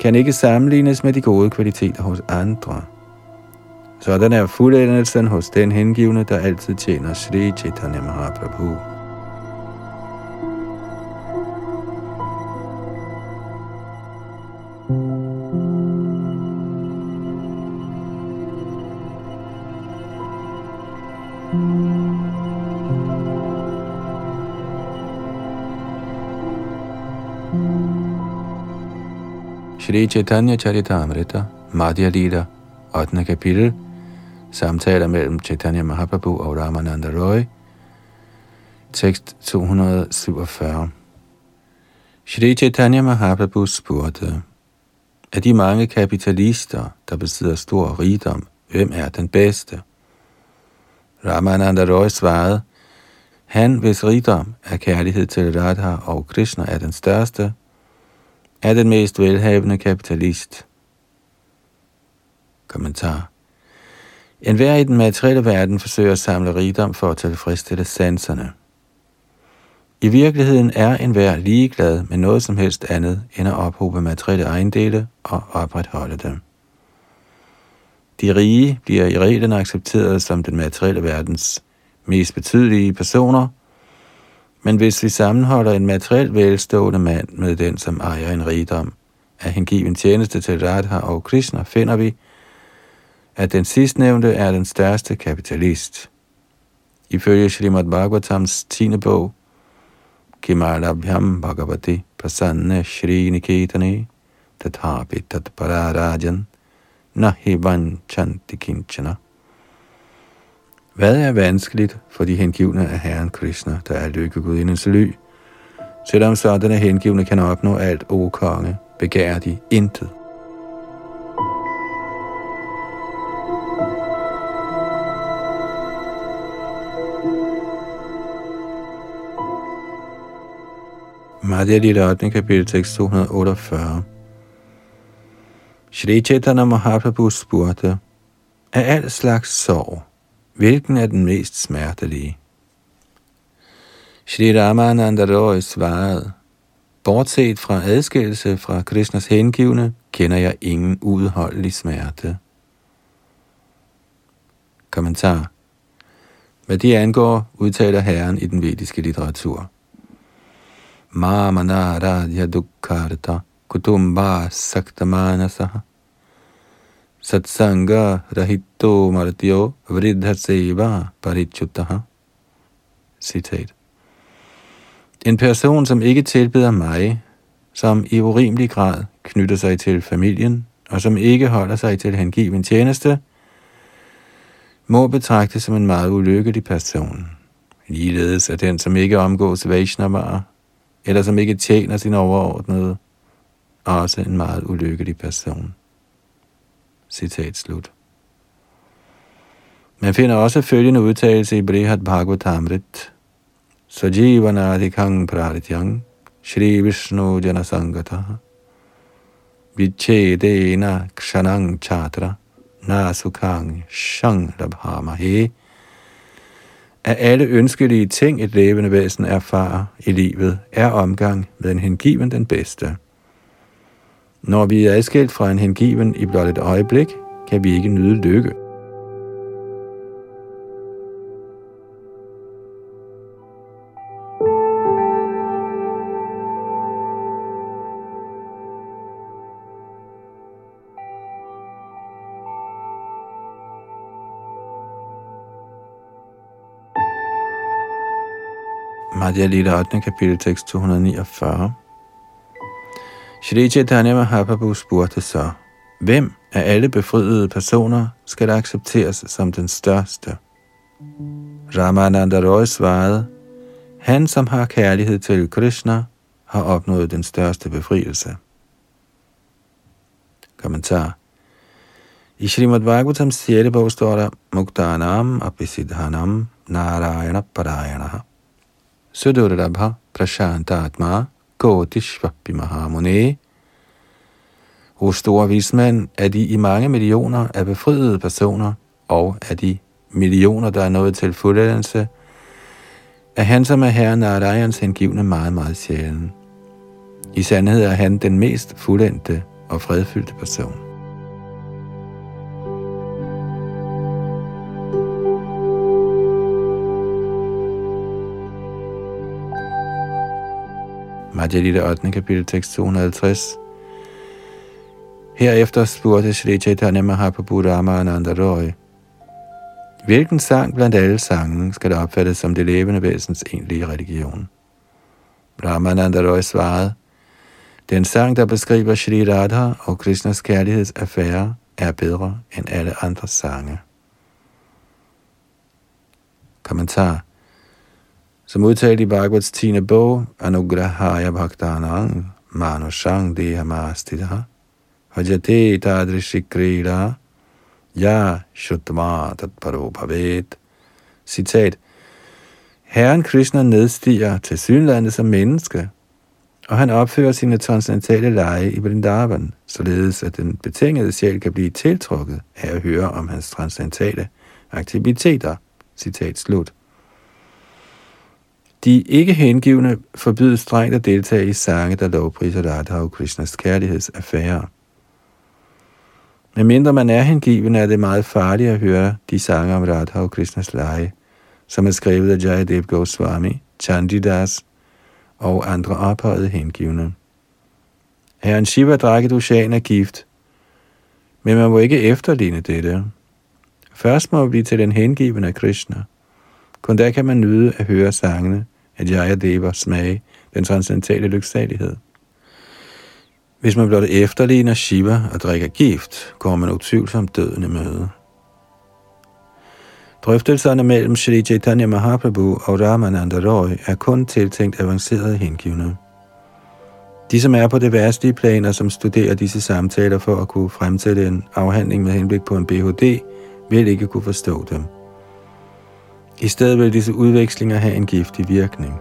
kan ikke sammenlignes med de gode kvaliteter hos andre. Sådan er fuldendelsen hos den hengivne, der altid tjener Sri Chaitanya Mahaprabhu. Shri Chaitanya Charitamrita, Madhya Lila, 8. kapitel, samtaler mellem Chaitanya Mahaprabhu og Ramananda Roy, tekst 247. Shri Chaitanya Mahaprabhu spurgte, af de mange kapitalister, der besidder stor rigdom, hvem er den bedste? Ramananda Roy svarede, han, hvis rigdom er kærlighed til Radha og Krishna er den største, er den mest velhavende kapitalist. Kommentar. En hver i den materielle verden forsøger at samle rigdom for at tilfredsstille sanserne. I virkeligheden er enhver ligeglad med noget som helst andet end at ophobe materielle ejendele og opretholde dem. De rige bliver i reglen accepteret som den materielle verdens mest betydelige personer, men hvis vi sammenholder en materiel velstående mand med den, som ejer en rigdom, af hengiven tjeneste til Radha og Krishna, finder vi, at den sidstnævnte er den største kapitalist. Ifølge Srimad Bhagavatams 10. bog, Kimalabhyam Bhagavati Prasanna Shri Niketane Tathapi Tatpararajan Nahi Chantikinchana hvad er vanskeligt for de hengivne af Herren Krishna, der er lykkegudindens ly? Selvom sådanne hengivne kan opnå alt, o konge, begærer de intet. Madhya Lila 8. kapitel tekst 248. Shri Chaitanya Mahaprabhu spurgte, er al slags sorg, Hvilken er den mest smertelige? Shri Ramananda Roy svarede, Bortset fra adskillelse fra Krishnas hengivne, kender jeg ingen udholdelig smerte. Kommentar. Hvad de angår, udtaler Herren i den vediske litteratur. Mamana radhya dukkarta kutumba saktamanasaha satsanga rahito martyo vridha seva parichutaha. Citat. En person, som ikke tilbeder mig, som i urimelig grad knytter sig til familien, og som ikke holder sig til hengiven tjeneste, må betragtes som en meget ulykkelig person. Ligeledes er den, som ikke omgås Vaishnavaer, eller som ikke tjener sin overordnede, også en meget ulykkelig person. Citat slut. Man finder også følgende udtalelse i Brihat Bhagavatamrit. Sajivanadikang prarityang Shri Vishnu Janasangata Vichedena Kshanang Chatra Nasukang Shang Labhamahe Af alle ønskelige ting, et levende væsen erfarer i livet, er omgang med en hengiven den bedste. Når vi er adskilt fra en hengiven i blot et øjeblik, kan vi ikke nyde lykke. Madhya Lita 8. kapitel tekst 249. Shri Chaitanya Mahaprabhu spurgte så, hvem af alle befriede personer skal accepteres som den største? Ramananda Roy svarede, han som har kærlighed til Krishna, har opnået den største befrielse. Kommentar I Srimad Bhagavatam 6. bog står der, Muktanam Apisidhanam Narayana parayana Sudurabha Prashantatma Gaudishvapi Mahamune. Hos store vismand er de i mange millioner af befriede personer, og af de millioner, der er nået til fuldendelse, er han som er herre Narayans hengivne meget, meget sjælen. I sandhed er han den mest fuldendte og fredfyldte person. Madhya Lita 8. kapitel tekst 250. Herefter spurgte Sri Chaitanya Mahaprabhu Ramananda Roy, hvilken sang blandt alle sange skal der opfattes som det levende væsens egentlige religion? Ramananda Roy svarede, den sang, der beskriver Shri Radha og Krishnas kærlighedsaffære, er bedre end alle andre sange. Kommentar som udtalt i Bhagavats 10. bog, Anugrahaya Bhaktanang Manushang Dehamastidha Hajate Tadrishi Krila Ja Shutma Tatparo Bhavet Citat Herren Krishna nedstiger til synlandet som menneske, og han opfører sine transcendentale lege i Vrindavan, således at den betingede sjæl kan blive tiltrukket af at høre om hans transcendentale aktiviteter. Citat slut. De ikke hengivne forbydes strengt at deltage i sange, der lovpriser Radha og Krishnas kærlighedsaffære. Men mindre man er hengiven, er det meget farligt at høre de sange om Radha og Krishnas lege, som er skrevet af Jayadev Goswami, Chandidas og andre ophøjede hengivne. Herren Shiva drak et ocean af gift, men man må ikke efterligne dette. Først må man blive til den hengivende af Krishna. Kun der kan man nyde at høre sangene, at jeg er Deva smage den transcendentale lyksalighed. Hvis man blot efterligner Shiva og drikker gift, kommer man utvivlsomt døden i møde. Drøftelserne mellem Shri Chaitanya Mahaprabhu og Ramananda Roy er kun tiltænkt avancerede hengivne. De, som er på det værste plan og som studerer disse samtaler for at kunne fremsætte en afhandling med henblik på en BHD, vil ikke kunne forstå dem. I stedet vil disse udvekslinger have en giftig virkning.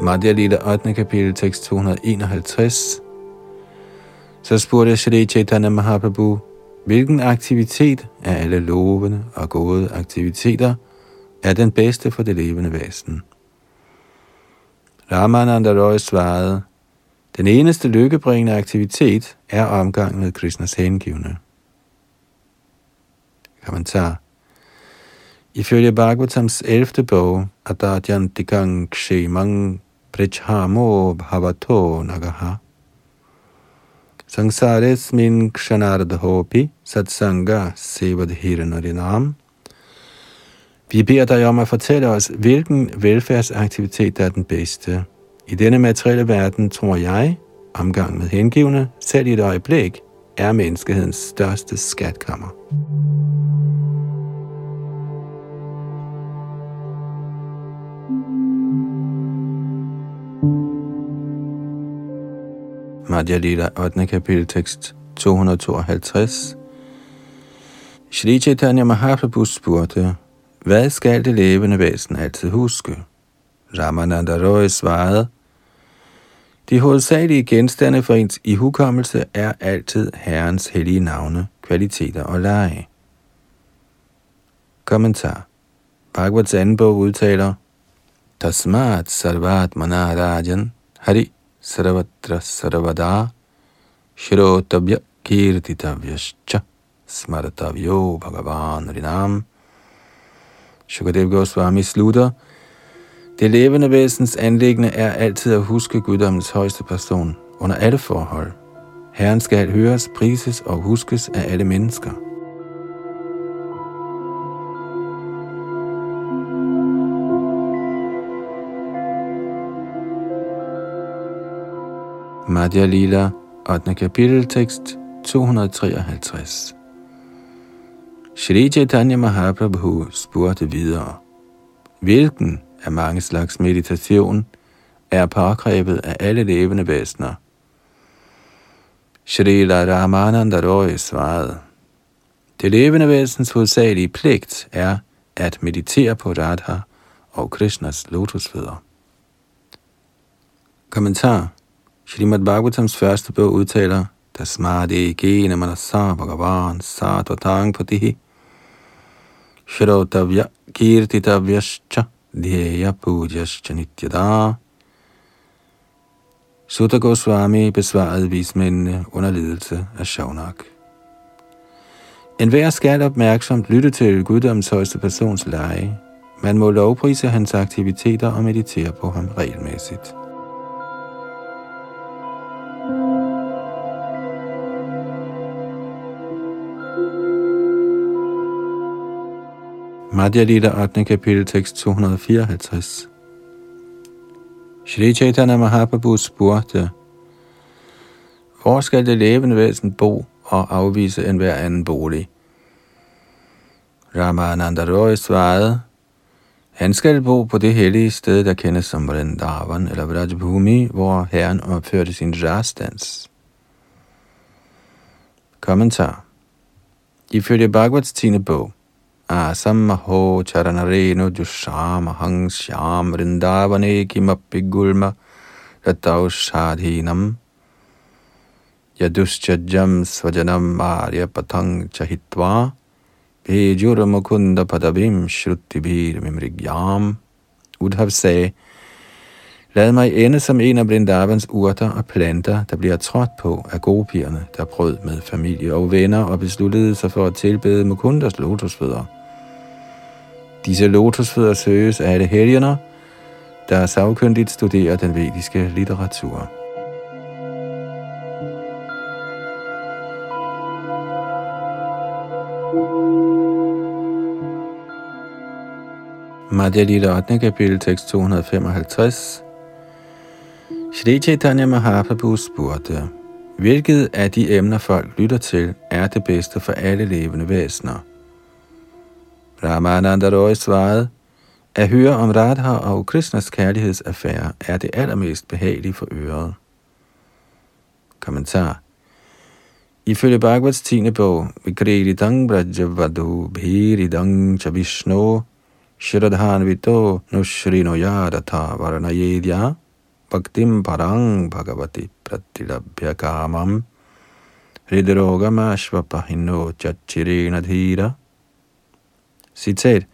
Madhya Lila 8. kapitel, tekst 251. Så spurgte Shri Chaitanya Mahaprabhu, Hvilken aktivitet af alle lovende og gode aktiviteter er den bedste for det levende væsen? Ramananda Roy svarede, den eneste lykkebringende aktivitet er omgang med Krishnas hengivne. Kommentar. Ifølge Bhagavatams 11. bog, Adadyan Dikang Kshemang Prechamo Bhavato Nagaha, Sansaresmin kshanardhopi satsanga sevadhiranarinam. Vi beder dig om at fortælle os, hvilken velfærdsaktivitet der er den bedste. I denne materielle verden tror jeg, Omgang med hengivne, selv i et øjeblik, er menneskehedens største skatkammer. Madhya Lila 8. kapitel tekst 252 Shri Chaitanya Mahaprabhu spurgte, hvad skal det levende væsen altid huske? Ramananda Roy svarede, de hovedsagelige genstande for ens ihukommelse er altid Herrens hellige navne, kvaliteter og lege. Kommentar Bhagavats anden bog udtaler, Tasmat sarvat manarajan hari sarvatra sarvada shrotabya kirtitavyascha smartavyo bhagavan rinam. Shukadev Goswami slutter, det levende væsens anlæggende er altid at huske guddommens højeste person under alle forhold. Herren skal høres, prises og huskes af alle mennesker. Madhya Lila, 8. kapitel, tekst 253. Shri Chaitanya Mahaprabhu spurgte videre, hvilken af mange slags meditation er pågrebet af alle levende væsener. Shri Ramananda Roy svarede, det levende væsens hovedsagelige pligt er at meditere på Radha og Krishnas lotusfødder. Kommentar Srimad Bhagavatams første bog udtaler, Tasmadi gene manasa bhagavan satvatang patihi Shrotavya kirtitavyascha Dhyeya pujascha Nityada. Sutta Goswami besvarede vismændene under ledelse af Shaunak. En hver skal opmærksomt lytte til guddoms højeste persons leje. Man må lovprise hans aktiviteter og meditere på ham regelmæssigt. Madhya Lita 8. kapitel tekst 254. Shri Chaitanya Mahaprabhu spurgte, hvor skal det levende væsen bo og afvise en hver anden bolig? Ramananda Roy svarede, han skal bo på det hellige sted, der kendes som Vrindavan eller Vrajabhumi, hvor herren opførte sin rastans. Kommentar Ifølge Bhagavats 10. bog, asammaho charanareno jushamahang shyam vrindavane kimappi gulma rataushadhinam yaduschajam svajanam arya patang chahitva Bejur mukunda padabim shrutibhir mimrigyam. Udhav sagde, Lad mig ende som en af Brindavans urter og planter, der bliver trådt på af gopierne, der brød med familie og venner og besluttede sig for at tilbede Mukundas lotusfødder. Disse lotusfødder søges af alle helgener, der savkyndigt studerer den vediske litteratur. Madhya Lita 8. kapitel, tekst 255. Shri Chaitanya Mahaprabhu spurgte, hvilket af de emner folk lytter til, er det bedste for alle levende væsener? Ramananda Roy svarede, at høre om Radha og Krishnas kærlighedsaffære er det allermest behagelige for øret. Kommentar Ifølge Bhagavats 10. bog, Vikriditang Brajavadu Bhiridang Chavishno Shradhan Vito Nushrino Yadata Varanayedya Bhaktim Parang Bhagavati Pratilabhya Kamam Hridrogama Ashvapahino Chachirena Dhira Citat.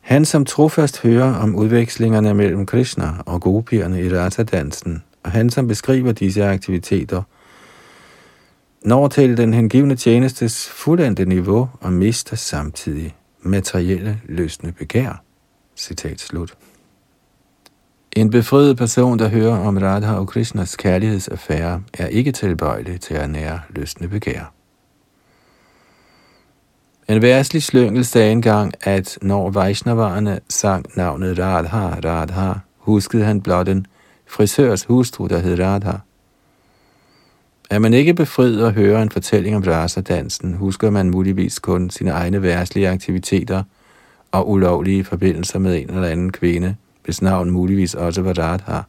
Han, som trofast hører om udvekslingerne mellem Krishna og gopierne i Rata-dansen, og han, som beskriver disse aktiviteter, når til den hengivne tjenestes fuldendte niveau og mister samtidig materielle løsne begær. Citat slut. En befriet person, der hører om Radha og Krishnas kærlighedsaffære, er ikke tilbøjelig til at nære løsne begær. Men værslig slyngel sagde engang, at når Vaishnavarerne sang navnet Radha, Radha, huskede han blot en frisørs hustru, der hed Radha. Er man ikke befriet og hører en fortælling om rasa-dansen, husker man muligvis kun sine egne værslige aktiviteter og ulovlige forbindelser med en eller anden kvinde, hvis navn muligvis også var Radha.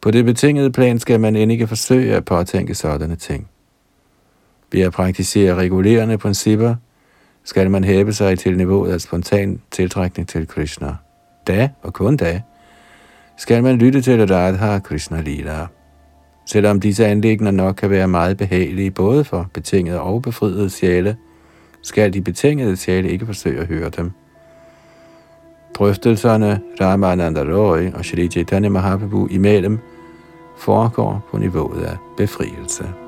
På det betingede plan skal man end ikke forsøge at påtænke sådanne ting. Ved at praktisere regulerende principper, skal man hæve sig til niveauet af spontan tiltrækning til Krishna. Da, og kun da, skal man lytte til Radha Krishna Lila. Selvom disse anlægner nok kan være meget behagelige både for betingede og befriede sjæle, skal de betingede sjæle ikke forsøge at høre dem. Drøftelserne Ramananda Roy og Shri Chaitanya Mahaprabhu imellem foregår på niveauet af befrielse.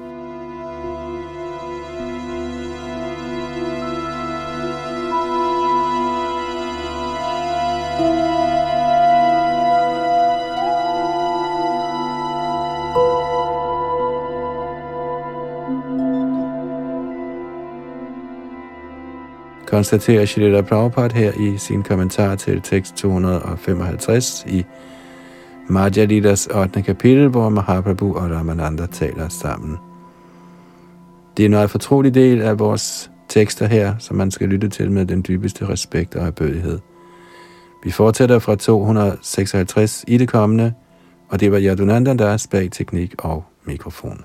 Konstaterer Shilita Prabhupada her i sin kommentar til tekst 255 i Madhya Lidas 8. kapitel, hvor Mahaprabhu og Ramananda taler sammen. Det er en meget fortrolig del af vores tekster her, som man skal lytte til med den dybeste respekt og erbødighed. Vi fortsætter fra 256 i det kommende, og det var Yadunandandas bag teknik og mikrofon.